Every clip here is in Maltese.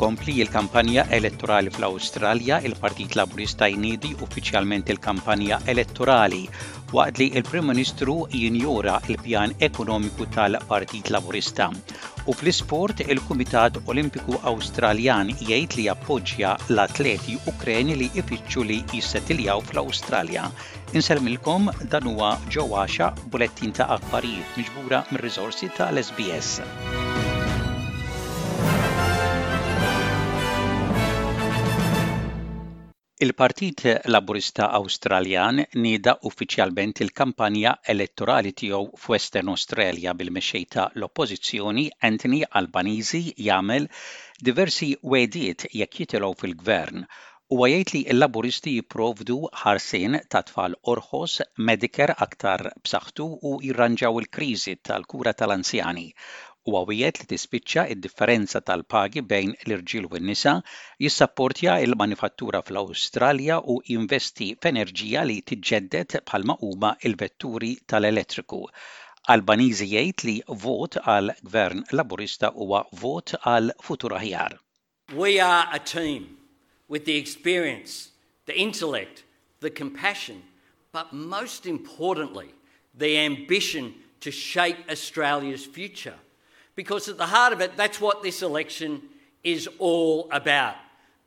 Tkompli l-kampanja elettorali fl-Awstralja, il-Partit Laburista jniedi uffiċjalment il-kampanja elettorali waqt li l-Prim Ministru jinjora l-pjan ekonomiku tal-Partit Laburista. u fl-isport il-Kumitat Olimpiku Awstraljan jgħid li jappoġġja l-atleti Ukreni li ifittxu li jissettiljaw fl-Awstralja. Insellmilkom dan huwa ġo għaxa bulettin ta' aħbarijiet miġbura mir-riżorsi tal-SBS. Il-Partit Laburista Awstraljan nieda uffiċjalment il-kampanja elettorali tiegħu f'Western Australia bil-Mexxej ta' l-Oppożizzjoni Anthony Albanese jagħmel diversi wegħdiet jekk jitilgħu fil-Gvern. Huwa jgħid li l-Laburisti jipprovdu ħarsien ta' tfal orħos, Medicare aktar b'saħħtu u jirranġaw il-kriżi tal-kura tal-anzjani. Huwa wiegħed li tispiċċa d-differenza tal-pagi bejn l-irġiel u n-nisa, jissappurtja l-manifattura fl-Awstralja u jinvesti f'enerġija li tiġġedded bħalma huma l-vetturi tal-elettriku. Albanese jgħid li vot għal Gvern Laburista huwa vot għal futur aħjar. We are a team with the experience, the intellect, the compassion, but most importantly, the ambition to shape Australia's future because at the heart of it, that's what this election is all about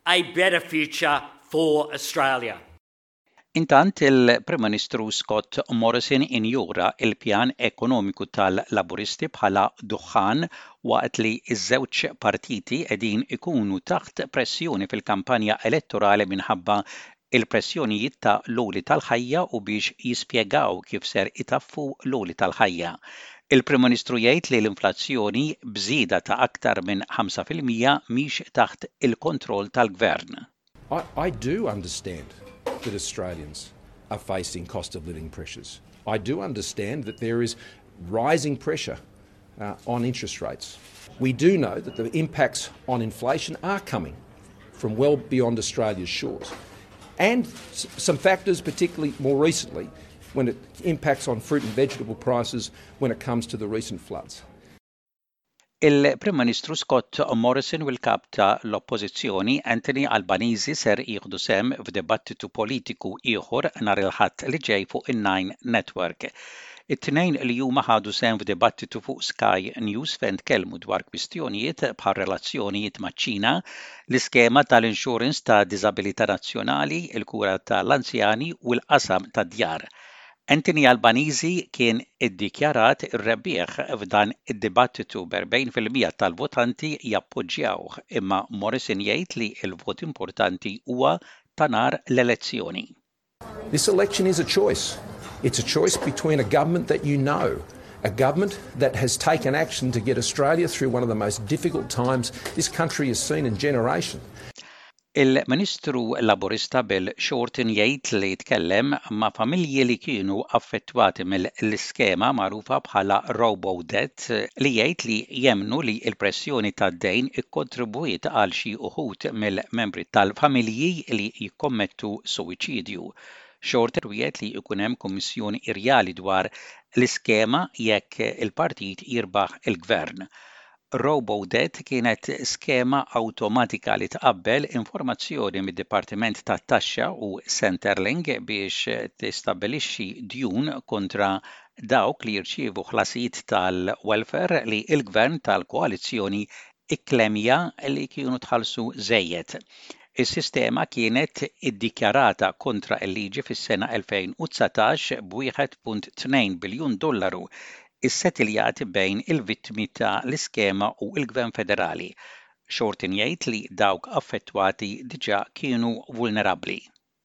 a better future for Australia. Intant, il-Prim Ministru Scott Morrison injora l-pjan ekonomiku tal-Laburisti bħala duħħan waqt li ż-żewġ partiti qegħdin ikunu taħt pressjoni fil-kampanja elettorali minħabba l-pressjonijiet ta' l-għoli tal-ħajja u biex jispjegaw kif ser itaffu l-għoli tal-ħajja. Il-Prim Ministru jgħid li l-inflazzjoni b'żieda ta' aktar minn 5 fil-mija mhix taħt il-kontroll tal-Gvern. I, do understand that Australians are facing cost of living pressures. I do understand that there is rising pressure uh, on interest rates. We do know that the impacts on inflation are coming from well beyond Australia's shores. And some factors, particularly more recently, when it impacts on fruit and vegetable prices when it comes to the recent floods. Il-Prim Ministru Scott Morrison u l-Kap ta' l-Oppożizzjoni Anthony Albanese ser jieħdu sehem f'dibattitu politiku ieħor nhar il-Ħadd li ġej fuq in-Nine Network. It-tnejn li huma ħadu sehem f'dibattitu fuq Sky News fejn tkellmu dwar kwistjonijiet bħar-relazzjonijiet maċ-Ċina, l-iskema ta' l-insurance ta' diżabilità nazzjonali, il-kura ta' l-anzjani u l-qasam tad-djar. Anthony Albanese kien iddikjarat ir-rebbieħ f'dan id-dibattitu b'erbgħin fil-mija tal-votanti jappoġġjawh imma Morrison jgħid li l-vot importanti huwa ta' nhar l-elezzjoni. This election is a choice. It's a choice between a government that you know, a government that has taken action to get Australia through one of the most difficult times this country has seen in generations. Il-Ministru Laburista Bill Shorten jgħid li tkellem ma' familji li kienu affettwati mill-iskema magħrufa bħala Robo Debt li jgħid li jemmnu li l-pressjoni tad-dejn ikkontribwiet għal xi wħud mill-membri tal-familji li jikkommettu suwiċidju. Shorten wiegħed li jkun hemm kummissjoni irjali dwar l-iskema jekk il-Partit jirbaħ il-Gvern. RoboDet kienet skema awtomatika li tqabbel informazzjoni mid-Dipartiment tat-Taxxa u Centrelink biex tistabbilixxi djun kontra dawk li jirċievu ħlasijiet tal-welfare li l-Gvern tal-koalizzjoni kklemja li kienu tħallsu żejjed. Is-sistema kienet iddikjarata kontra l-liġi fis-sena 2019 b'1.2 biljun dollaru issettiljat bejn il-vittmi ta' l-iskema u l-Gvern Federali, Shorten jgħid li dawk affettwati diġà kienu vulnerabbli.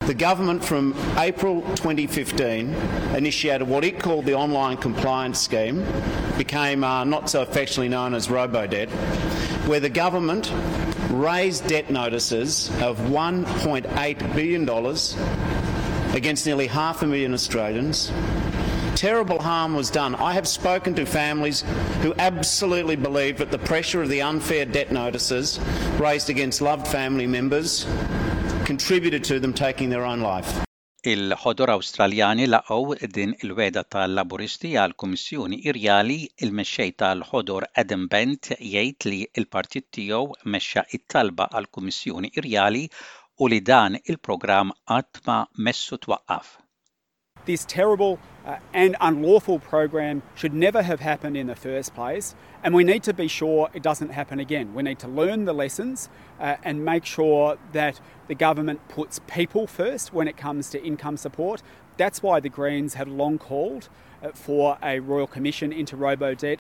The government from April 2015 initiated what it called the online compliance scheme, became not so affectionately known as Robodebt, where the government raised debt notices of one point eight billion dollars against nearly half a million Australians, Terrible harm was done. I have spoken to families who absolutely believe that the pressure of the unfair debt notices raised against loved family members contributed to them taking their own life. Il-Ħodor Awstraljani laqgħu din il-wegħda tal-Laburisti għall-Kummissjoni Irjali, il-Mexxej tal-Ħodor Adam Bent jgħid li l-Partit tiegħu mexxa t-talba għall-Kummissjoni Irjali u li dan il-programm qatt ma messu twaqqaf. This terrible uh, and unlawful program should never have happened in the first place, and we need to be sure it doesn't happen again. We need to learn the lessons uh, and make sure that the government puts people first when it comes to income support. That's why the Greens have long called uh, for a royal commission into robo debt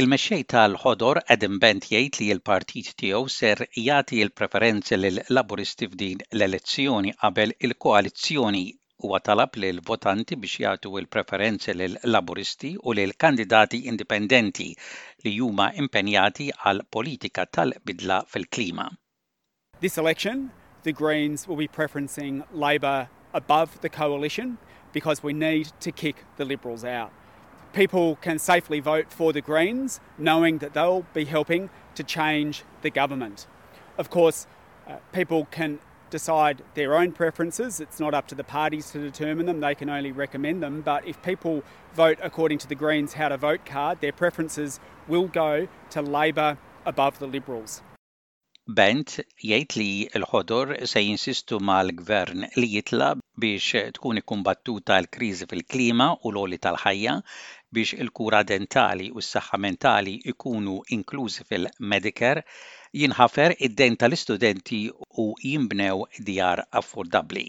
Il-Mexxej tal-Ħodor Adam Bent jgħid li l-partit tiegħu ser jagħti l-preferenzi lil-Laburisti f'din l-elezzjoni qabel il-koalizzjoni. Huwa talab lill-votanti biex jagħtu l-preferenzi lil-Laburisti u lil kandidati indipendenti li huma impenjati għal politika tal-bidla fil-klima. This election, the Greens will be preferencing Labor above the coalition because we need to kick the Liberals out. People can safely vote for the Greens knowing that they'll be helping to change the government. Of course, uh, people can decide their own preferences. It's not up to the parties to determine them, they can only recommend them. But if people vote according to the Greens how to vote card, their preferences will go to Labor above the Liberals. Bent jgħid li l-Ħodor se jinsistu mal-Gvern li jitla' biex tkun ikkumbattuta l-kriżi fil-klima u l-għoli tal-ħajja, biex il-kura dentali u s-saħħa mentali jkunu inklużi fil-Medicare, jinħafer id-dejn tal-istudenti u jinbnew djar affordabbli.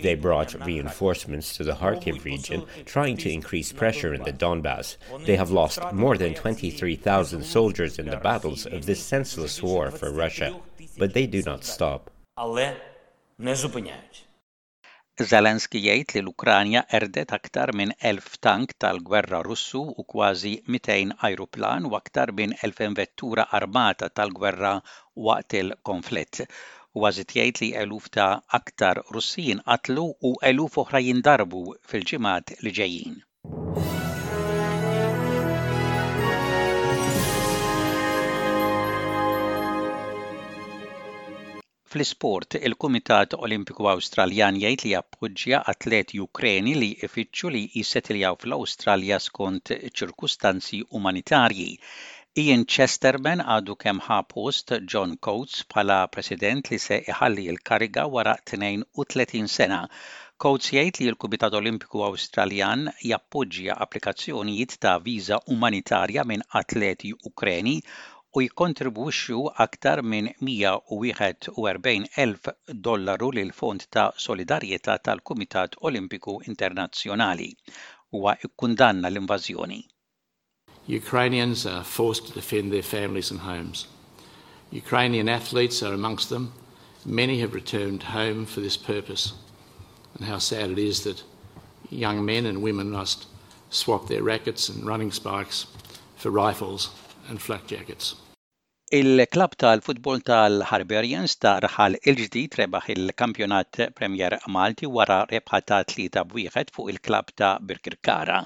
They brought reinforcements to the Kharkiv region trying to increase pressure in the Donbas. They have lost more than 23,000 soldiers in the battles of this senseless war for Russia. But they do not stop. Zelensky jgħid li l-Ukranja qerdet aktar minn 1,000 tank tal-gwerra Russu u kważi 200 ajruplan u aktar minn 2,000 vettura armata tal-gwerra waqt il-konflitt. Huwa żied jgħid li eluf ta' aktar Russi jinqatlu u eluf oħra jindarbu fil-ġimgħat li ġejjin. Fl-isport, il-Kumitat Olimpiku Awstraljan jgħid li jappoġġja atleti Ukreni li jfittxu li jissetiljaw fl-Awstralja skont ċirkustanzi umanitarji. Ian Chesterman għadu kemm ħa post John Coates bħala President li se iħalli l-kariga wara 32 sena. Coates jgħid li l-Kumitat Olimpiku Awstraljan jappoġġja applikazzjonijiet ta' viża umanitarja minn atleti Ukreni u jikkontribwixxu aktar minn 141,000 dollaru lill-Fond ta' Solidarjetà tal-Kumitat Olimpiku Internazzjonali. Huwa kkundanna l-invażjoni. Ukrainians are forced to defend their families and homes. Ukrainian athletes are amongst them. Many have returned home for this purpose. And how sad it is that young men and women must swap their rackets and running spikes for rifles and flak jackets. Il-klabb tal-futbol tal-Hibernians ta' Raħal il-Ġdid rebaħ il-Kampjonat Premier Malti wara rebħa ta' 3 b' 1 fuq il-klabb ta' Birkirkara.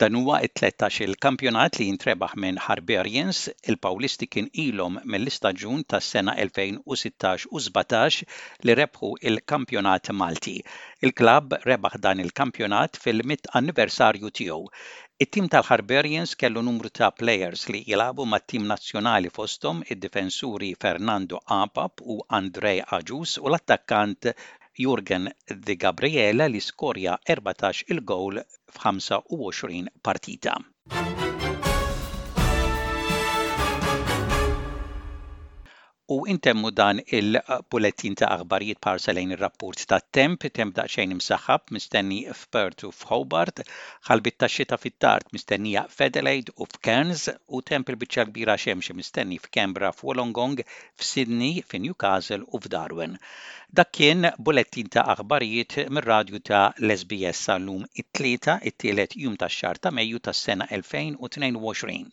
Dan huwa t-tlettax-il kampjonat li jintrebaħ minn Hibernians, il-Pawlisti kien ilhom mill-istaġun tas-sena 2016 u 17 li rebħu l-kampjonat Malti. Il-klabb rebaħ dan il-kampjonat fil-mitt anniversarju tiegħu. It-tim tal-Hibernians kellu numru ta' plejers li jilagħbu mat-tim nazzjonali fosthom id-difensuri Fernando Apap u Andre Agius u l-attakkant Jurgen De Gabriele li skorja erbatax il-gowl f'25 partita. U intemmu dan il-bulettin ta' aħbarijiet b'ħarsa lejn ir-rapport tat-temp, temp daqsxejn imsaħħab mistenni f'Perth u f'Hobart, ħalbiet ta' xita fit-tard mistennija f'Adelaide u f'Cairns, u temp il-biċċa l-kbira xemxi mistenni f'Canberra, f'Wollongong, f'Sydney, fi Newcastle u f'Darwin. Dak kien bulettin ta' aħbarijiet mir-radju ta' l-SBS għal lum it-Tlieta, it-tielet jum tax-xahar ta' Mejju tas-sena 2022.